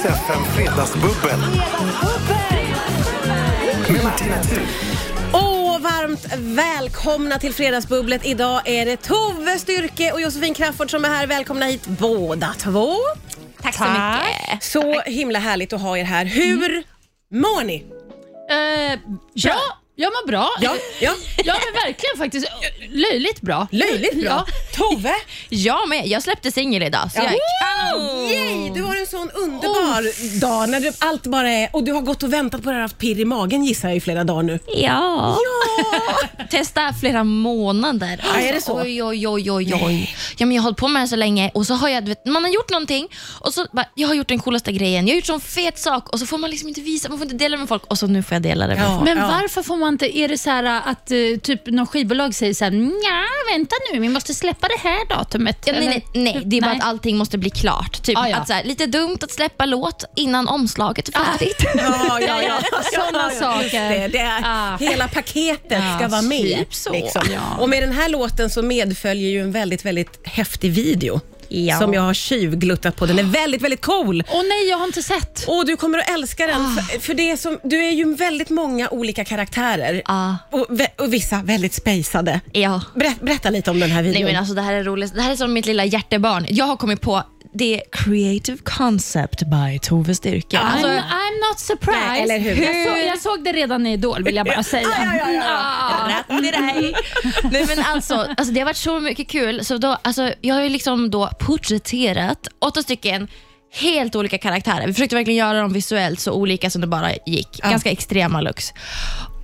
Riks FM Fredagsbubbel. Med Martina Thun. Åh, varmt välkomna till Fredagsbubblet. Idag är det Tove Styrke och Josefin Crafoord som är här. Välkomna hit båda två. Tack så mycket. Så himla härligt att ha er här. Hur mår ni? Eh, bra. Jag mår bra. Ja, ja. ja men verkligen faktiskt. Löjligt bra. Löjligt bra. Tove? Jag med. Jag släppte singel idag. Så jag är kanon. Yay! Du har en sån underbar dag när du, allt bara är... Och du har gått och väntat på det här, haft pirr i magen gissar jag i flera dagar nu. Ja. Testa flera månader. Ja, är det så? Oj, oj, oj, oj. oj. Ja, men jag har hållit på med det så länge och så har jag, vet, man har gjort någonting och så bara, jag har gjort den coolaste grejen. Jag har gjort sån fet sak och så får man liksom inte visa, man får inte dela det med folk och så nu får jag dela det med Ja. folk. Men varför får man inte, är det så här att eh, typ någon skivbolag säger så här, "Nja, vänta nu, vi måste släppa det här datumet. Ja, nej, nej, nej, det är bara Nej. att allting måste bli klart. Typ Ah, ja. att, så här, lite dumt att släppa låt innan omslaget är färdigt. Ja, ja, ja. Såna Just saker. Det, det är, Ah. Hela paketet ska Ja, vara med. typ så. Liksom. Ja. Och med den här låten så medföljer ju en väldigt, väldigt häftig video. Ja. Som jag har tjuvgluttat på. Den är väldigt, väldigt cool. Åh nej, jag har inte sett. Och du kommer att älska den. Ah. För, för det är som, du är ju väldigt många olika karaktärer. Ja. Och, och vissa väldigt spejsade. Ja. Berätta, berätta lite om den här videon. Nej men alltså det här är roligt. Det här är som mitt lilla hjärtebarn. Jag har kommit på det Creative Concept by Tove Styrke. Alltså, I'm, I'm not surprised. Nej, eller hur? Jag, såg, jag såg det redan i Idol vill jag bara säga. Ja, ja, ja, ja. Rätt i dig. Nej men alltså, alltså, det har varit så mycket kul. Så då, alltså, jag har ju liksom då porträtterat åtta stycken helt olika karaktärer. Vi försökte verkligen göra dem visuellt så olika som det bara gick. Ganska extrema looks.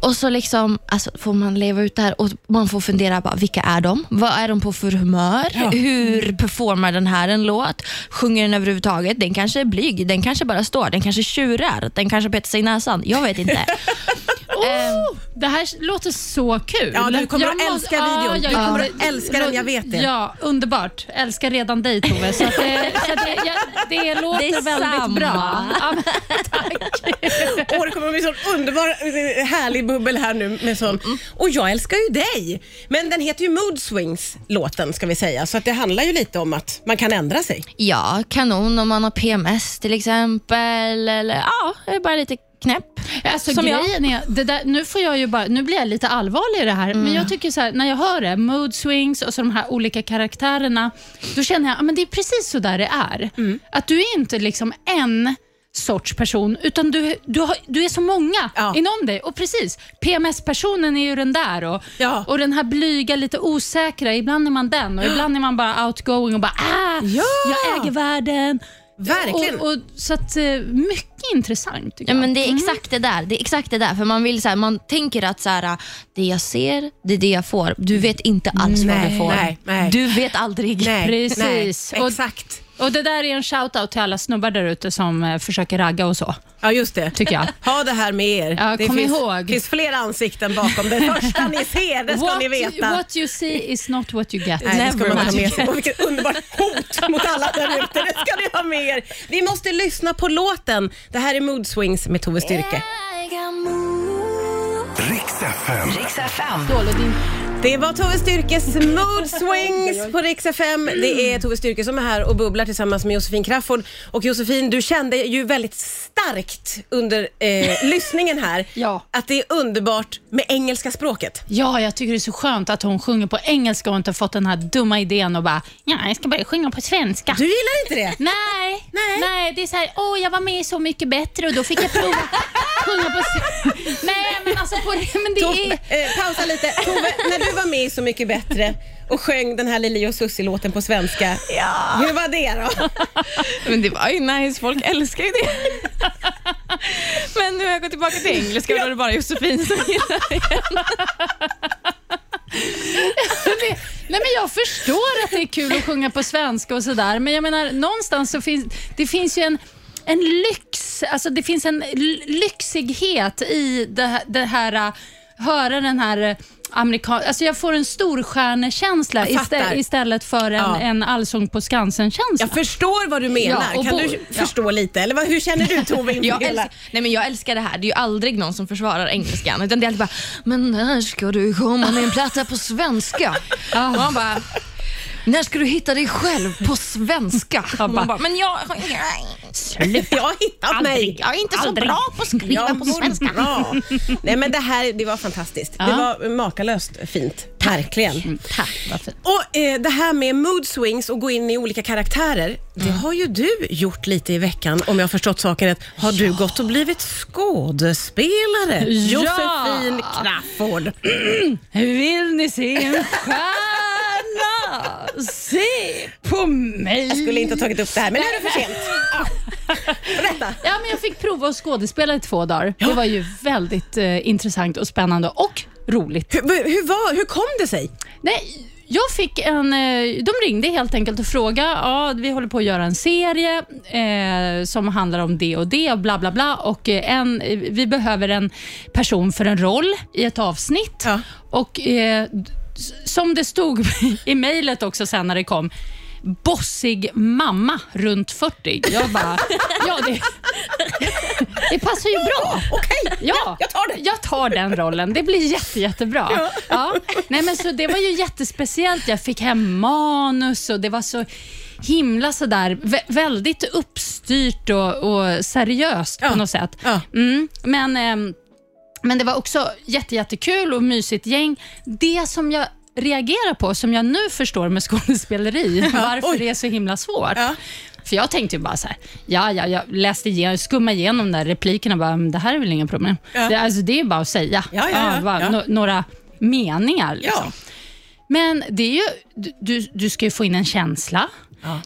Och så liksom, alltså, får man leva ut det här och man får fundera, bara, vilka är de? Vad är de på för humör? Hur performar den här en låt? Sjunger den överhuvudtaget? Den kanske är blyg, den kanske bara står, den kanske tjurar, den kanske petar sig i näsan. Jag vet inte. Oh, det här låter så kul. Ja, du kommer Jag att älska videon. Du kommer att älska den, jag vet det. Ja, underbart. Älskar redan dig Tove. Så att det, så att det, jag, det låter väldigt samma. bra. Ja, men, Åh, det kommer att bli sån underbar, eh, härlig bubbel här nu. Med sån. Och jag älskar ju dig. Men den heter ju Mood Swings, låten ska vi säga. Så att det handlar ju lite om att man kan ändra sig. Ja, kanon om man har PMS till exempel. Eller ja, det är bara lite knäpp. Alltså, Som jag. grejen är, det där, nu, får jag ju bara, nu blir jag lite allvarlig i det här, Mm. men jag tycker så här, när jag hör det, mood swings och så de här olika karaktärerna, då känner jag att det är precis så där det är. Mm. Att du är inte liksom en sorts person, utan du, du, har, du är så många Ja. inom dig. Och precis, PMS-personen är ju den där och, Ja. och den här blyga, lite osäkra, ibland är man den och ibland är man bara outgoing och bara ah, Ja. jag äger världen. Verkligen. Och, och, så att, eh, mycket intressant tycker Ja, jag. men det är exakt det där. Det är exakt det där. För man vill så här, man tänker att så här, det jag ser, det är det jag får. Du vet inte alls vad Nej, du får. nej, nej. Du vet aldrig. Nej, Precis. Nej, exakt. Och Det där är en shout-out till alla snubbar där ute som eh, försöker ragga och så, Ja, just det. tycker jag. Ha det här med er. Ja, det kom finns, ihåg. finns flera ansikten bakom. Det första ni ser, det ska what, ni veta. what you see is not what you get. Nej, det ska Never man ha mind. med sig. Och vilket underbart hot mot alla där ute. Det ska ni ha med er. Vi måste lyssna på låten. Det här är Mood Swings med Tove Styrke. Riks FM. Dålig, din- Det var Tove Styrkes Mood Swings på Rix FM. Det är Tove Styrke som är här och bubblar tillsammans med Josefin Crafoord. Och Josefin, du kände ju väldigt starkt under eh, lyssningen här Ja. att det är underbart med engelska språket. Ja, jag tycker det är så skönt att hon sjunger på engelska och inte fått den här dumma idén och bara, ja, jag ska börja sjunga på svenska. Du gillar inte det? Nej, Nej. nej. det är så här, åh jag var med i Så mycket bättre och då fick jag prova sjunga på Nej, men alltså på det, men det Tove, är... eh, pausa lite. Tove, när du var med i Så mycket bättre och sjöng den här Lili och Susie-låten på svenska. Hur var det då? Men det var ju nice, folk älskar ju det. Men nu har jag gått tillbaka till engelska och då är det bara Josefin som gillar det. det, nej men jag förstår att det är kul att sjunga på svenska och sådär, men jag menar någonstans så finns det finns ju en en lyx, alltså det finns en lyxighet i det, här- det här, äh, höra den här amerikan... Alltså jag får en storstjärnekänsla istä- istället för en, Ja. en Allsång på Skansen-känsla. Jag förstår vad du menar. Ja, kan du ja. förstå lite? Eller vad, hur känner du Tove Jag älskar, nej men jag älskar det här. Det är ju aldrig någon som försvarar engelskan. Utan det är alltid bara, men när ska du komma med en platta på svenska? Och man bara, När ska du hitta dig själv på svenska? Jag bara- bara, men jag, Jag har hittat mig. jag är inte så Aldrig. bra på att skriva Jag på svenska. bra. Nej, men det här det var fantastiskt. Det var makalöst fint. Verkligen. Tack, vad fint. Och eh, Det här med mood swings och gå in i olika karaktärer, det har ju du gjort lite i veckan om jag har förstått saken rätt. Har du gått och blivit skådespelare? Ja. Josefin Crafoord. Vill ni se en stjärna? Se på mig. Jag skulle inte ha tagit upp det här, men nu är det för sent. Ja. Berätta. Ja, men jag fick prova att skådespela i två dagar. Det var ju väldigt eh, intressant och spännande och roligt. Hur, hur, var, hur kom det sig? Nej, jag fick en... eh, De ringde helt enkelt och frågade. Ja, vi håller på att göra en serie eh, som handlar om det och det och bla bla bla. Och eh, en, eh, vi behöver en person för en roll i ett avsnitt. Ja. Och eh, som det stod i mejlet också sen när det kom, bossig mamma runt 40. Jag bara, ja det, det passar ju bra. Okej, Ja, jag tar det. Jag tar den rollen. Det blir jätte, jättebra. Ja. Nej, men så det var ju jättespeciellt. Jag fick hem manus och det var så himla sådär, vä- väldigt uppstyrt och, och seriöst Ja. på något sätt. Mm, men, ehm, men det var också jätte, jättekul och mysigt gäng. Det som jag reagerar på, som jag nu förstår med skådespeleri, varför oj. det är så himla svårt. Ja. För jag tänkte ju bara så här, ja, ja, jag läste igenom, skummade igenom där replikerna och bara, "Men det här är väl inga problem. Ja. Det, alltså, det är bara att säga. Ja, ja, ja, bara ja. no- några meningar. Liksom. Ja. Men det är ju, du, du ska ju få in en känsla.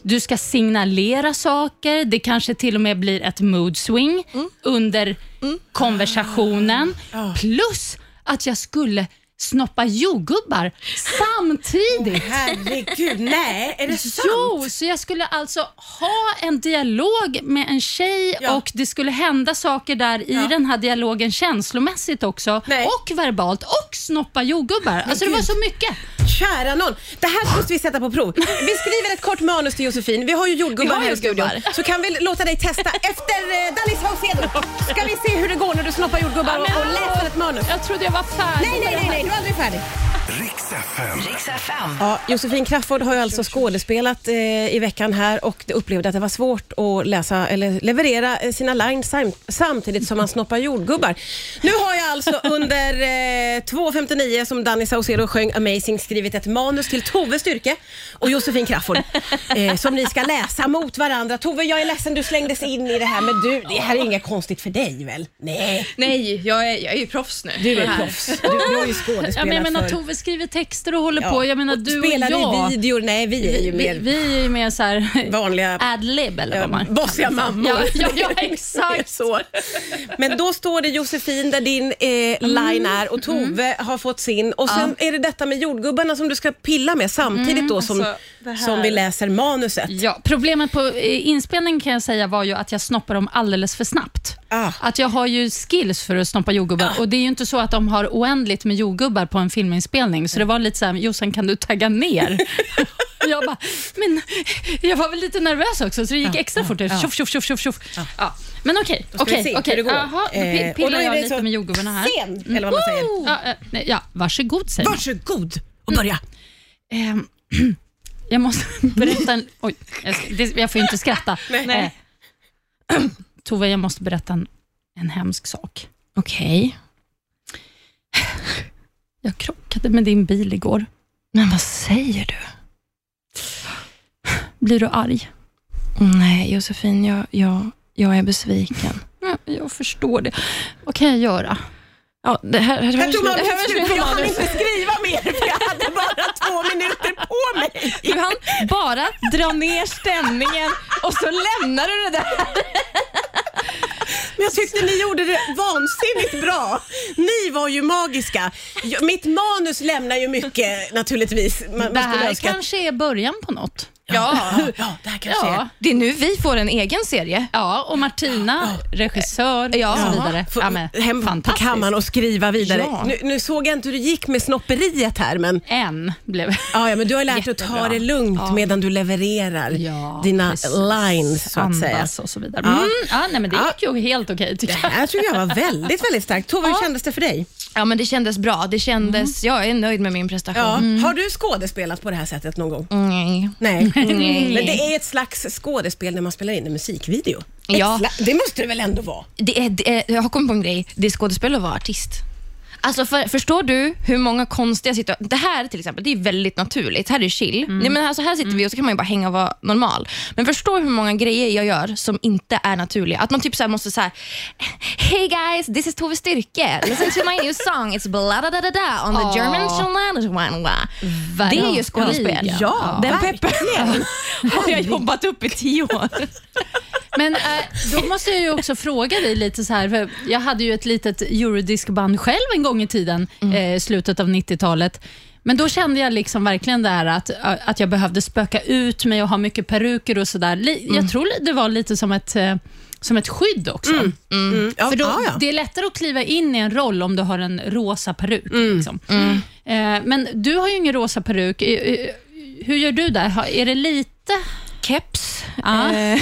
Du ska signalera saker. Det kanske till och med blir ett mood swing Mm. under konversationen. Ah. Plus att jag skulle snoppa jordgubbar samtidigt. Herregud, nej, är det sant? Jo, så jag skulle alltså ha en dialog med en tjej Ja. och det skulle hända saker där i Ja. den här dialogen känslomässigt också Nej. och verbalt och snoppa jordgubbar. Alltså det var gud. så mycket. Kära någon, det här måste vi sätta på prov. Vi skriver ett kort manus till Josefin. Vi har ju jordgubbar har här i studion. Så kan vi låta dig testa efter eh, Danny Saucedo. Ska vi se hur det går när du snoppar jordgubbar och, och läser ett manus? Jag trodde jag var färdig Nej, nej, nej, nej, du är aldrig färdig. Riks FM. Riks FM. Ja, Josefin Crafoord har ju alltså skådespelat eh, i veckan här och upplevde att det var svårt att läsa eller leverera eh, sina lines sam samtidigt som man snoppar jordgubbar. Nu har jag alltså under eh, 2.59 som Danny Saucedo sjöng Amazing skrivit ett manus till Tove Styrke och Josefin Crafoord eh, som ni ska läsa mot varandra. Tove, jag är ledsen du slängdes in i det här men du, det här är inget konstigt för dig väl? Nej, Nej, jag är, jag är ju proffs nu. du är proffs. Du, du har ju skådespelat Ja, men jag menar, för. Tove skriver texter och håller Ja, på. Jag menar, och du och spelar jag. i videor. Nej, vi är ju vi, mer vi är ju mer så här vanliga ad-lib eller vad man bossiga mammor. Ja, ja, ja exakt. så. Men då står det Josefin där din eh, line är och Tove har fått sin och sen är det detta med jordgubbarna som du ska pilla med samtidigt då som, Alltså, som vi läser manuset. Ja, problemet på eh, inspelningen kan jag säga var ju att jag snoppar dem alldeles för snabbt. Ah. Att jag har ju skills för att snoppa jordgubbar och det är ju inte så att de har oändligt med jordgubbar på en filminspelning. Så det var lite så här, Jossan kan du tagga ner? Jag bara, men jag var väl lite nervös också så det gick extra fort. Tjoff, tjoff, tjoff, tjoff, tjoff. Ja. Men okej, okej, okej. Jaha, då Eh, pillar då är jag lite så med jordgubbarna här. Scen, eller vad man säger. Ja, eh, nej, ja, varsågod säger. Varsågod och börja. Ehm, jag måste berätta en... Oj, jag, ska- det, jag får ju inte skratta. Nej. Eh, Tove, jag måste berätta en, en hemsk sak. Okej. Jag krockade med din bil igår. Men vad säger du? Blir du arg? Nej, Josefin, jag, jag, jag är besviken. Ja, jag förstår det. Vad kan jag göra? Ja, det här, det här, tog här, det här, slut, jag hann inte skriva mer för jag hade bara två minuter på mig. Du hann bara dra ner stämningen och så lämnar du det där. Men jag tyckte ni gjorde det vansinnigt bra. Ni var ju magiska. Jag- Mitt manus lämnar ju mycket naturligtvis. Man, Det skulle här önska att- kanske är början på något. Ja. ja, det här kanske är... Ja, Det är nu vi får en egen serie. ja, och Martina, regissör Ja. och så vidare. Ja, men, hem på kammaren och skriva vidare. Ja. Nu, nu såg jag inte hur det gick med snopperiet här, men, En blev... ja, ja, men du har lärt dig att ta det lugnt Ja. medan du levererar Ja, dina precis. lines, så att säga. Och så vidare. Mm, ja, nej, men det gick ju helt okej tycker Det jag. här tycker jag var väldigt, väldigt starkt. Tove, hur kändes det för dig? Ja, men det kändes bra. Det kändes, Jag är nöjd med min prestation. Ja. Har du skådespelat på det här sättet någon gång? Nej. Nej. Nej. Men det är ett slags skådespel när man spelar in en musikvideo. Ett Ja. sla- Det måste det väl ändå vara? Det är, det är, jag har kommit på en grej. Det är skådespel att vara artist. Alltså för, förstår du hur många konstiga situationer... Det här till exempel, det är väldigt naturligt. Här är det chill. Nej, men här, så här sitter vi och så kan man ju bara hänga och vara normal. Men förstå hur många grejer jag gör som inte är naturliga. Att man typ så här måste säga Hey guys, this is Tove Styrke. Listen to my new song. It's bla da da da da on the German shalala. Det är ju skådespel. Ja, Den verkligen. peppen har jag jobbat upp i tio år. Men eh, då måste jag ju också fråga dig lite så här, för jag hade ju ett litet eurodiscband själv en gång i tiden, eh, slutet av 90-talet. Men då kände jag liksom verkligen det här att, att jag behövde spöka ut mig och ha mycket peruker och sådär. Li- Jag tror det var lite som ett, eh, som ett skydd också. Mm. Ja, För då, ja, ja. Det är lättare att kliva in i en roll om du har en rosa peruk. Mm. Liksom. Eh, men du har ju ingen rosa peruk. Hur gör du där? Är det lite... Keps. Ja. Eh,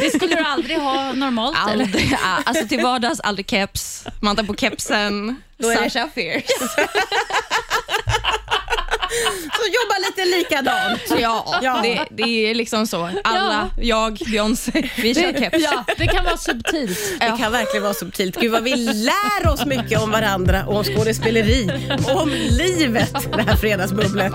Det skulle du aldrig ha normalt? eller? Aldrig, ja, alltså till vardags aldrig keps. Man tar på kepsen. Då är det- Sasha Fierce. Så jobba lite likadant. Ja, Ja. Det, det är liksom så. Alla, jag, Beyoncé, vi kör keps. Ja, det kan vara subtilt. Det kan verkligen vara subtilt. Gud vad vi lär oss mycket om varandra och om skådespeleri och om livet det här fredagsbubblet.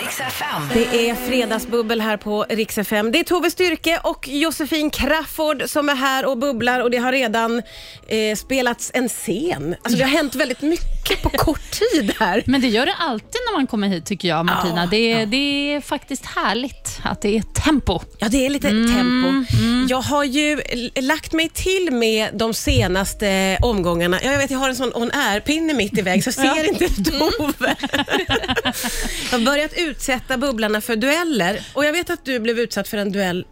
Riks FM. Det är fredagsbubbel här på Rix FM. Det är Tove Styrke och Josefin Crafoord som är här och bubblar och det har redan eh, spelats en scen. Alltså det har hänt väldigt mycket på kort tid här. Men det gör det alltid när man kommer hit tycker jag, Martina. Ja, det, är, det är faktiskt härligt att det är tempo. Ja, det är lite tempo. Jag har ju lagt mig till med de senaste omgångarna. Ja, Jag vet, jag har en sån on air-pinne mitt i väg så jag ser inte Tove. jag har börjat utsätta bubblarna för dueller. Och jag vet att du blev utsatt för en duell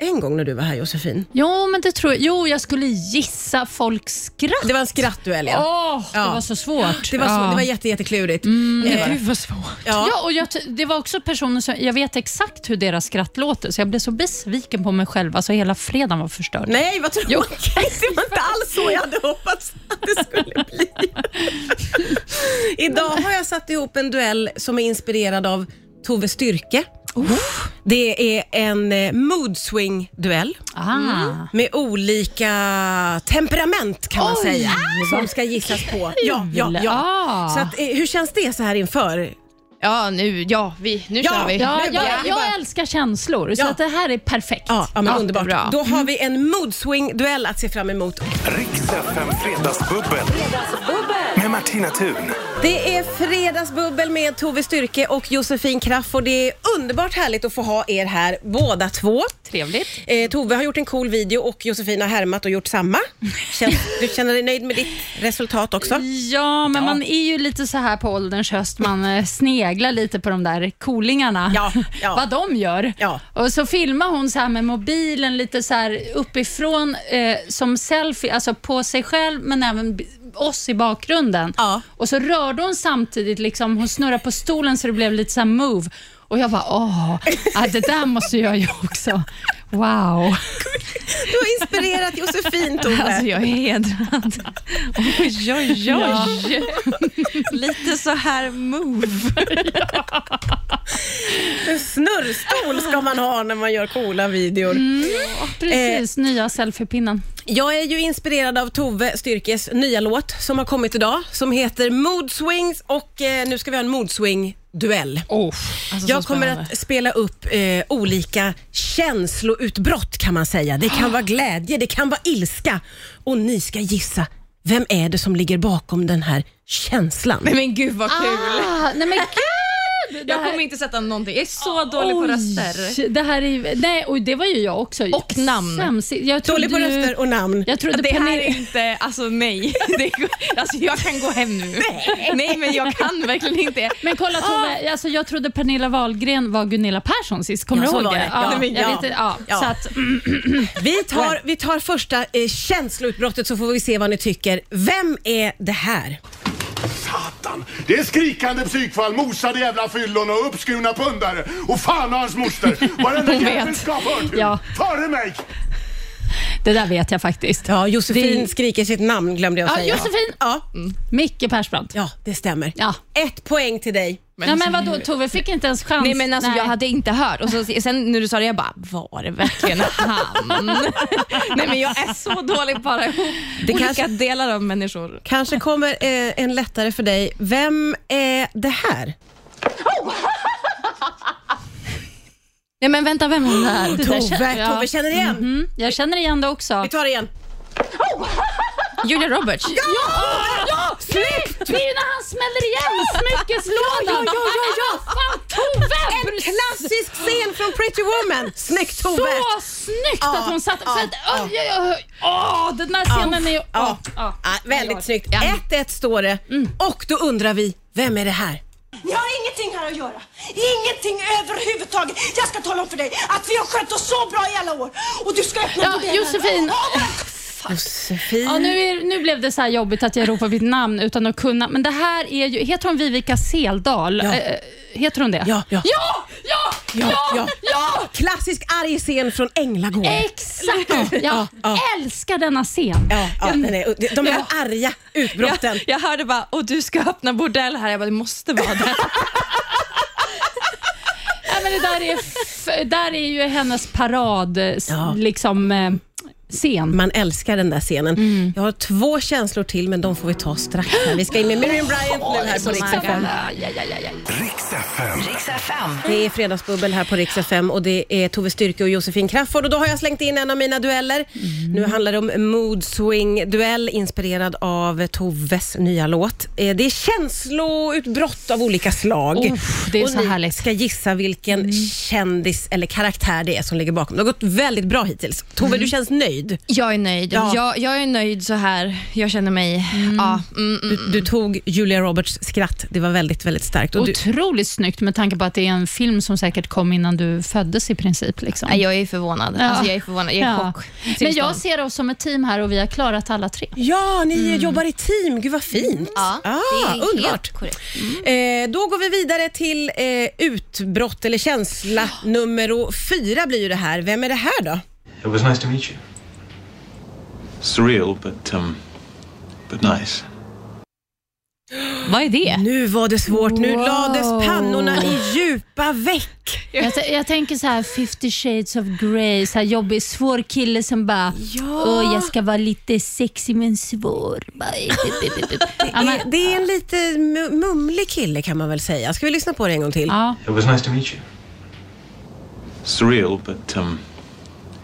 en gång när du var här Josefin. Jo, men det tror jag. Jo, jag skulle gissa folks skratt. Det var en skrattduell ja. Åh, Ja. det var så svårt. Det var, så, Ja. det var jätte, jätteklurigt. Eh, Gud vad svårt. ja. Ja, och jag, det var också personer som, jag vet exakt hur deras skratt låter, så jag blev så besviken på mig själv. Alltså hela fredagen var förstörd. Nej, vad tråkigt. Jo. Det var inte alls så jag hade hoppats att det skulle bli. Idag har jag satt ihop en duell som är inspirerad av Tove Styrke. Det är en eh, mood swing-duell Ah. med olika temperament kan man Oj. säga som ska gissas på. Ja, ja, ja. Ah. Så att, eh, hur känns det så här inför? Ja, nu, ja, vi, nu Ja, kör vi. Ja, Nu- jag, ja, jag älskar känslor, så Ja. att det här är perfekt. Ja, ja men Ja, underbart. bra. Då har vi en mood swing-duell att se fram emot. Riks FM Fredagsbubbel. Med Martina Thun. Det är fredagsbubbel med Tove Styrke och Josefin Crafoord. Det är underbart härligt att få ha er här båda två. Trevligt. Eh, Tove har gjort en cool video och Josefin har härmat och gjort samma. Känns, du känner dig nöjd med ditt resultat också? Ja, men man är ju lite så här på ålderns höst. Man eh, sneglar lite på de där coolingarna. Ja, ja. Vad de gör. Ja. Och så filmar hon så här med mobilen lite så här uppifrån eh, som selfie, alltså på sig själv men även oss i bakgrunden. Ja. Och så rörde hon samtidigt, liksom, hon snurrade på stolen så det blev lite så här move. Och jag bara, åh, ah, det där måste jag ju också. Wow. Du har inspirerat Josefin Tove. Alltså jag är hedrad. Oj, oj, oj. Lite så här move. En snurrstol ska man ha när man gör coola videor. Precis, nya selfiepinnen. Jag är ju inspirerad av Tove Styrkes nya låt som har kommit idag som heter Mood Swings och eh, nu ska vi ha en Mood Swing-duell. Alltså, Jag kommer att spela upp eh, olika känsloutbrott kan man säga. Det kan vara glädje, det kan vara ilska och ni ska gissa vem är det som ligger bakom den här känslan? Men, men gud vad kul. Ah, nej men gud! Jag här- kommer inte sätta någonting. Jag är så dålig på röster. Det här är, nej, och det var ju jag också. Och namn. Jag trodde Dålig på röster och namn. Jag trodde Det här är inte, alltså nej. Det alltså jag kan gå hem nu. Nej, men jag kan verkligen inte. Men kolla Tove, alltså, jag trodde Pernilla Wahlgren var Gunilla Persson sist. Kommer Ja, du så ihåg var det? Ja, Ja, men jag ja. vet, ja. Ja. Så att, Vi tar, vi tar första eh, känsloutbrottet så får vi se vad ni tycker. Vem är det här? Satan! Det är skrikande psykfall, mosade jävla fyllon och uppskurna pundare. Och fan och hans moster. Varenda jävel ska ha förtur. Ja. Före mig! Det där vet jag faktiskt. Ja, Josefin Det- skriker sitt namn glömde jag Ja, säga. Josefin. Ja, Micke Persbrandt. ja, det stämmer. Ja. Ett poäng till dig. ja, men vadå, Tove fick inte ens chans? Nej men alltså jag hade inte hört och så, sen när du sa det jag bara, var det verkligen han? Nej men jag är så dålig på ihop Det olika kanske- delar av människor. Kanske kommer eh, en lättare för dig. Vem är det här? Nej men vänta, vem är det här? Det där Tove, jag. Tove känner igen. Mm, jag känner igen det också. Vi tar det igen. Julia Roberts? Ja! ja! Snyggt! Det är ju när han smäller igen smyckeslådan. Ja, ja, ja, ja. Fan, Tove! En klassisk scen från Pretty Woman. Snyggt Tove! Så snyggt Ja, att hon satt... ja, för att, ja. oj, oj, oj. Åh, den här scenen är ju... Ja. ja. Väldigt snyggt. Ja. 1-1 står det. Och då undrar vi, vem är det här? Ni har ingenting här att göra. Ingenting överhuvudtaget. Jag ska tala om för dig att vi har skött oss så bra i alla år. Och du ska öppna Ja, bordeller. Josefin. Josefin. Ja, nu, är, nu blev det så här jobbigt att jag ropar mitt namn utan att kunna. Men det här är ju... Heter hon Vivica Seldal? Ja. Eh, heter hon det? Ja, ja. Ja! Ja! Ja, Ja! ja. Klassisk arg scen från Änglagård. Exakt! Jag Ja, ja. älskar denna scen. Ja, ja, den är, de här arga utbrotten. Jag, jag hörde bara, och du ska öppna bordell här. Jag bara, det måste vara det. Men det där, är där är ju hennes parad Ja. liksom, eh, scen. Man älskar den där scenen. Mm. Jag har två känslor till, men de får vi ta strax. Här. Vi ska in med Miriam Bryant nu här på FM. Riks FM. Det är Fredagsbubbel här på Rix FM och det är Tove Styrke och Josefin Crafoord och då har jag slängt in en av mina dueller. Mm. Nu handlar det om Mood Swing duell inspirerad av Toves nya låt. Eh, Det är känsloutbrott av olika slag. Uff, det är och så ni härligt. ska gissa vilken Mm. kändis eller karaktär det är som ligger bakom. Det har gått väldigt bra hittills. Tove, du känns nöjd. Jag är nöjd. Ja. Jag, jag är nöjd så här. Jag känner mig... Ja, mm, mm. Du, du tog Julia Roberts skratt. Det var väldigt, väldigt starkt. Och du, Otroligt snyggt med tanke på att det är en film som säkert kom innan du föddes i princip. Liksom. Jag är förvånad. Ja. Alltså, jag är förvånad. Jag är Ja. chock. Men jag ser oss som ett team här och vi har klarat alla tre. ja, ni jobbar i team. Gud vad fint. Ja, ah, det är helt underbart. korrekt. Eh, då går vi vidare till eh, utbrott eller känsla nummer fyra blir ju det här. Vem är det här då? It was nice to meet you. Surreal, but um, but nice. Vad är det? Nu var det svårt. Nu Wow. lades pannorna i djupa veck. Jag, t- jag tänker så här 50 shades of Grey, så här jobbig, svår kille som bara Ja. Åh, jag ska vara lite sexig men svår. Bara, ja, men, Det är en lite mu- mumlig kille kan man väl säga. Ska vi lyssna på det en gång till? ja. It was nice to meet you. Surreal, but um,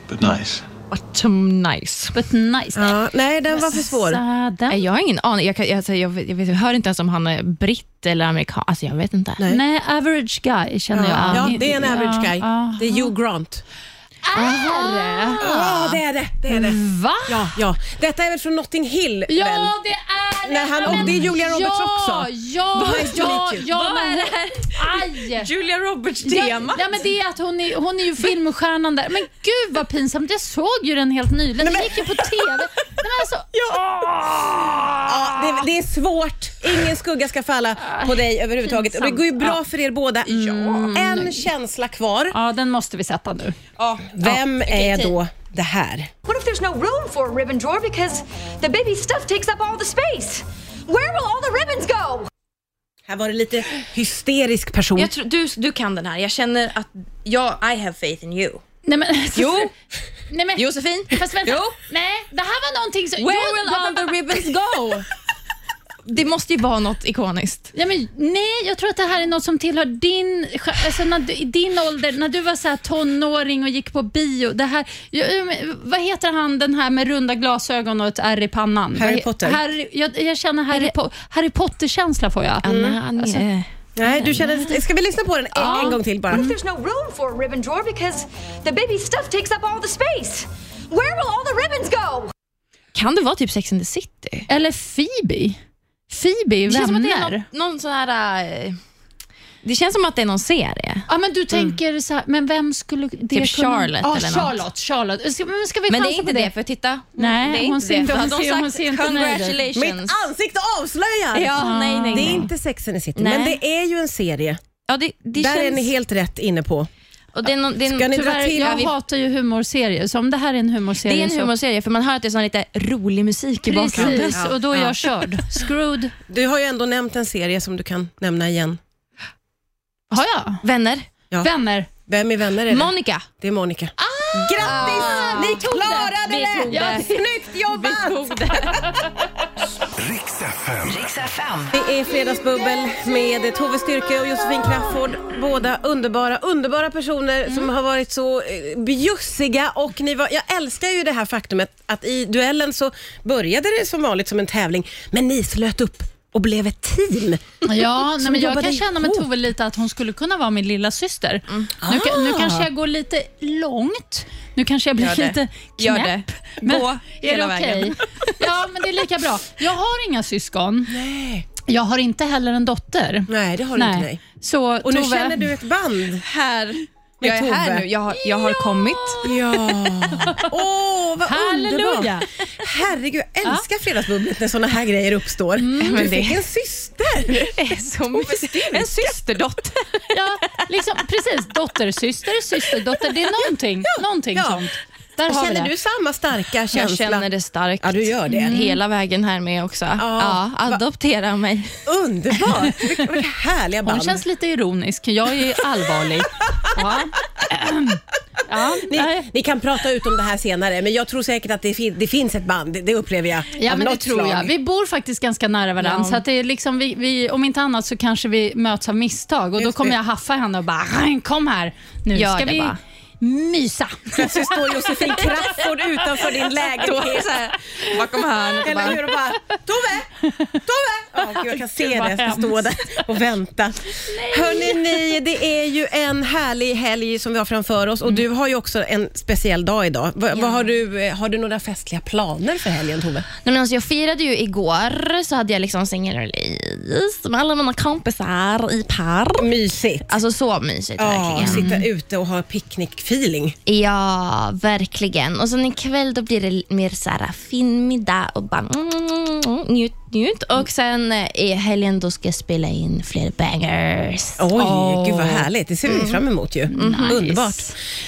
but nice. What nice. But nice. Ja, nej, den var för svår. Sada. Nej, Jag har ingen aning. Jag, kan, alltså, jag, vet- jag, vet, jag hör inte ens om han är britt eller amerikan. Alltså, jag vet inte. Nej. Nej, average guy känner Ja, jag. ja, det är en average guy. Ja, Det är Hugh Grant. Är Ja, det är det. det, är det. Va? Ja, ja. Detta är väl från Notting Hill? Ja, väl? det är det. Han- och det är Julia Roberts ja, också. Ja, to ja, ja. Vad men är det hon- Aj. Julia Roberts Ja, ja, men det är att hon är, hon är ju filmstjärnan där. Men gud vad pinsamt. Jag såg ju den helt nyligen. Den gick ju på TV. Men alltså, Ja, det, det är svårt. Ingen skugga ska falla på dig överhuvudtaget. Och det går ju bra Ja. för er båda. En känsla kvar. ja, den måste vi sätta nu. Vem är då det här? What if there's no room for a ribbon drawer because the baby stuff takes up all the space? Where will all the ribbons go? Här var det lite hysterisk person. Jag tror, du, du kan den här. Jag känner att jag, I have faith in you. Nej, men, Jo. Nej, men, Josefin? Fast vänta. Jo. Nej, det här var någonting som... Where Jo, will all the ribbons go? Det måste ju vara något ikoniskt. Ja, men, nej, jag tror att det här är något som tillhör din, alltså, när du, i din ålder, när du var så här tonåring och gick på bio. Det här, ja, ja, men vad heter han den här med runda glasögon och ett ärr i pannan? Harry Potter. Harry, jag, jag känner Harry, po Harry Potter-känsla får jag. Anna, Annie. Alltså, Nej, du känner, ska vi lyssna på den en, en gång till bara? What if there's no room for a ribbon drawer because the baby stuff takes up all the space? Where will all the ribbons go? Kan det vara typ Sex and the City? Eller Phoebe. Phoebe i Det känns som att det är Vänner. någon, någon sån här... eh, Det känns som att det är någon serie. Ja, men du tänker så här, men vem skulle det Typ kunna... Charlotte ja, eller något. Charlotte, Charlotte. Ska, men ska vi Men det är chansa inte på det, för titta. Nej, det är hon inte ser det. inte- hon hade de ser- hon sagt ser inte nöjd ut. congratulations. Mitt ansikte avslöjar! Ja, nej, nej, Det är nej. inte Sex and the City, Nej. men det är ju en serie. Ja, det, det Där känns... är ni helt rätt inne på. Och det är någon, det är, Ska ni dra till? jag vi- hatar ju humorserier, så om det här är en det humorserie är en så... humorserie, för man hör att det är sån lite rolig musik i bakgrunden. Precis, och då är jag körd. Screwed. Du har ju ändå nämnt en serie som du kan nämna igen. Har jag? Vänner. Ja. Vänner. Vem är vänner är det? Monica. Det är Monica. Grattis! Ni klarade Vi det! tog det. Snyggt jobbat! Riks FM. Det är Fredagsbubbel med Tove Styrke och Josefin Crafoord. Båda underbara, underbara personer som har varit så eh, bjussiga och ni var, jag älskar ju det här faktumet att i duellen så började det som vanligt som en tävling, men ni slöt upp och blev ett team. Ja, nej, men jag kan känna med. Tove lite att hon skulle kunna vara min lilla syster. Nu, kan- nu kanske jag går lite långt. Nu kanske jag blir Gör det. lite Gör knäpp. det. Men Gå är hela det okej? vägen. Ja, men det är lika bra. Jag har inga syskon. Nej, Jag har inte heller en dotter. nej det har du inte. Nej. Så Och nu Tove, känner du ett band. Här. Jag är här nu. Jag har, jag har kommit. Ja. Åh, vad Halleluja. underbart. Herregud, jag älskar Fredagsbubblet när såna här grejer uppstår. men du det- fick en syster. En systerdotter. Ja, liksom, precis. Dottersyster, systerdotter. Det är någonting, någonting ja. sånt. Där Känner det. du samma starka känsla? Jag känner det starkt. Ja, du gör det. Hela vägen här med också. Ja, adoptera mig. Underbart! Vilka, vilka härliga Hon band. känns lite ironisk. Jag är allvarlig. Ja. Ja. Ni, ni kan prata ut om det här senare, men jag tror säkert att det, fin- det finns ett band. Det, upplever jag. Ja, men det tror slag. jag. Vi bor faktiskt ganska nära varandra, Ja. så att det är liksom vi, vi, om inte annat så kanske vi möts av misstag och då kommer det. jag haffa henne och bara "Rang, “Kom här, nu Gör ska det vi bara." Mysa”. Plötsligt står Josefin Crafoord utanför din lägenhet. Bakom hörnet. Eller hur? Och bara, Tove! Tove! Oh, gud, jag kan se det. Jag ska hemskt. stå där och vänta. Hörrni, ni, det är ju en härlig helg som vi har framför oss och du har ju också en speciell dag idag. Va, vad har, du, har du några festliga planer för helgen, Tove? Nej, men alltså, jag firade ju igår, så hade jag liksom singelrelease med alla mina kompisar i par. Mysigt. Alltså så mysigt Ja, verkligen. sitta ute och ha feeling. Ja, verkligen. Och sen ikväll då blir det mer så här finmiddag och bara mm, mm, mm njut, njut. Och sen eh, i helgen då ska jag spela in fler bangers. Oj, gud vad härligt. Det ser vi fram emot ju. Underbart.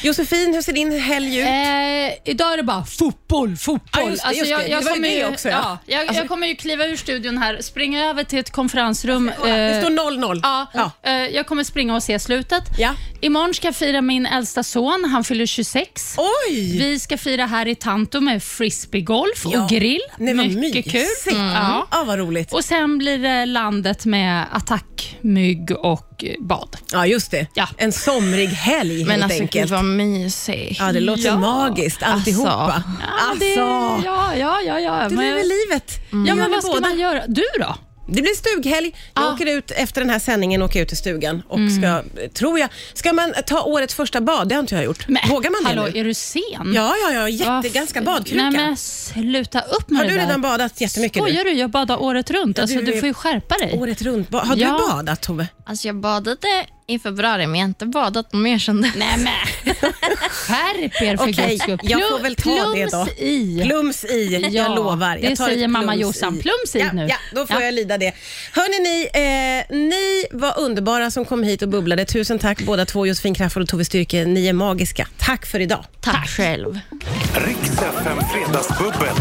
Josefin, hur ser din helg ut? Eh, idag är det bara fotboll, fotboll. Just det, alltså, just jag, det. jag, Det var ju kommer ju, också, ja. ja. jag, jag kommer ju kliva ur studion här, springa över till ett konferensrum. det eh, står 0-0. Ja, Ja. eh, jag kommer springa och se slutet. Ja. Imorgon ska jag fira min äldsta son, han fyller 26. Oj! Vi ska fira här i Tanto med frisbeegolf Ja. och grill. Nej, vad Mycket mysigt. kul. Mm. Ja. Ja, vad roligt. Och Sen blir det landet med attackmygg och bad. Ja, just det. Ja. En somrig helg Men helt alltså enkelt. gud vad mysigt. Ja, det låter magiskt alltihopa. Alltså. Ja, det, Alltså. ja, ja, ja. ja. Du Men- lever livet. Ja, Gör men vad ska man göra? Du då? Det blir stughelg. Jag Ja. åker ut efter den här sändningen åker jag ut till stugan och ska, tror jag, ska man ta årets första bad? Det har inte jag gjort. Vågar man det hallå, nu? är du sen? Ja, ja, ja. Jätte, ganska badkruka. Nej, men sluta upp med har det du där. redan badat jättemycket nu? Skojar du? Jag badar året runt. Alltså, du du, är- får ju skärpa dig. Året runt. Ba- Har Ja. du badat Tove? Alltså jag badade i februari men jag har inte badat mer sedan dess. Nej, men. Skärp er för Okej, guds skull. jag får väl ta det då. plums i. Plums i, Ja, jag lovar. Jag det tar säger mamma plums Jossan. Plums i ja, nu. Ja, då får Ja. jag lida det. Hörni, ni, eh, ni var underbara som kom hit och bubblade. Tusen tack båda två, Josefin Crafoord och Tove Styrke. Ni är magiska. Tack för idag. Tack själv. Riks FM Fredagsbubbel.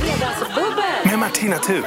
Med Martina Thun.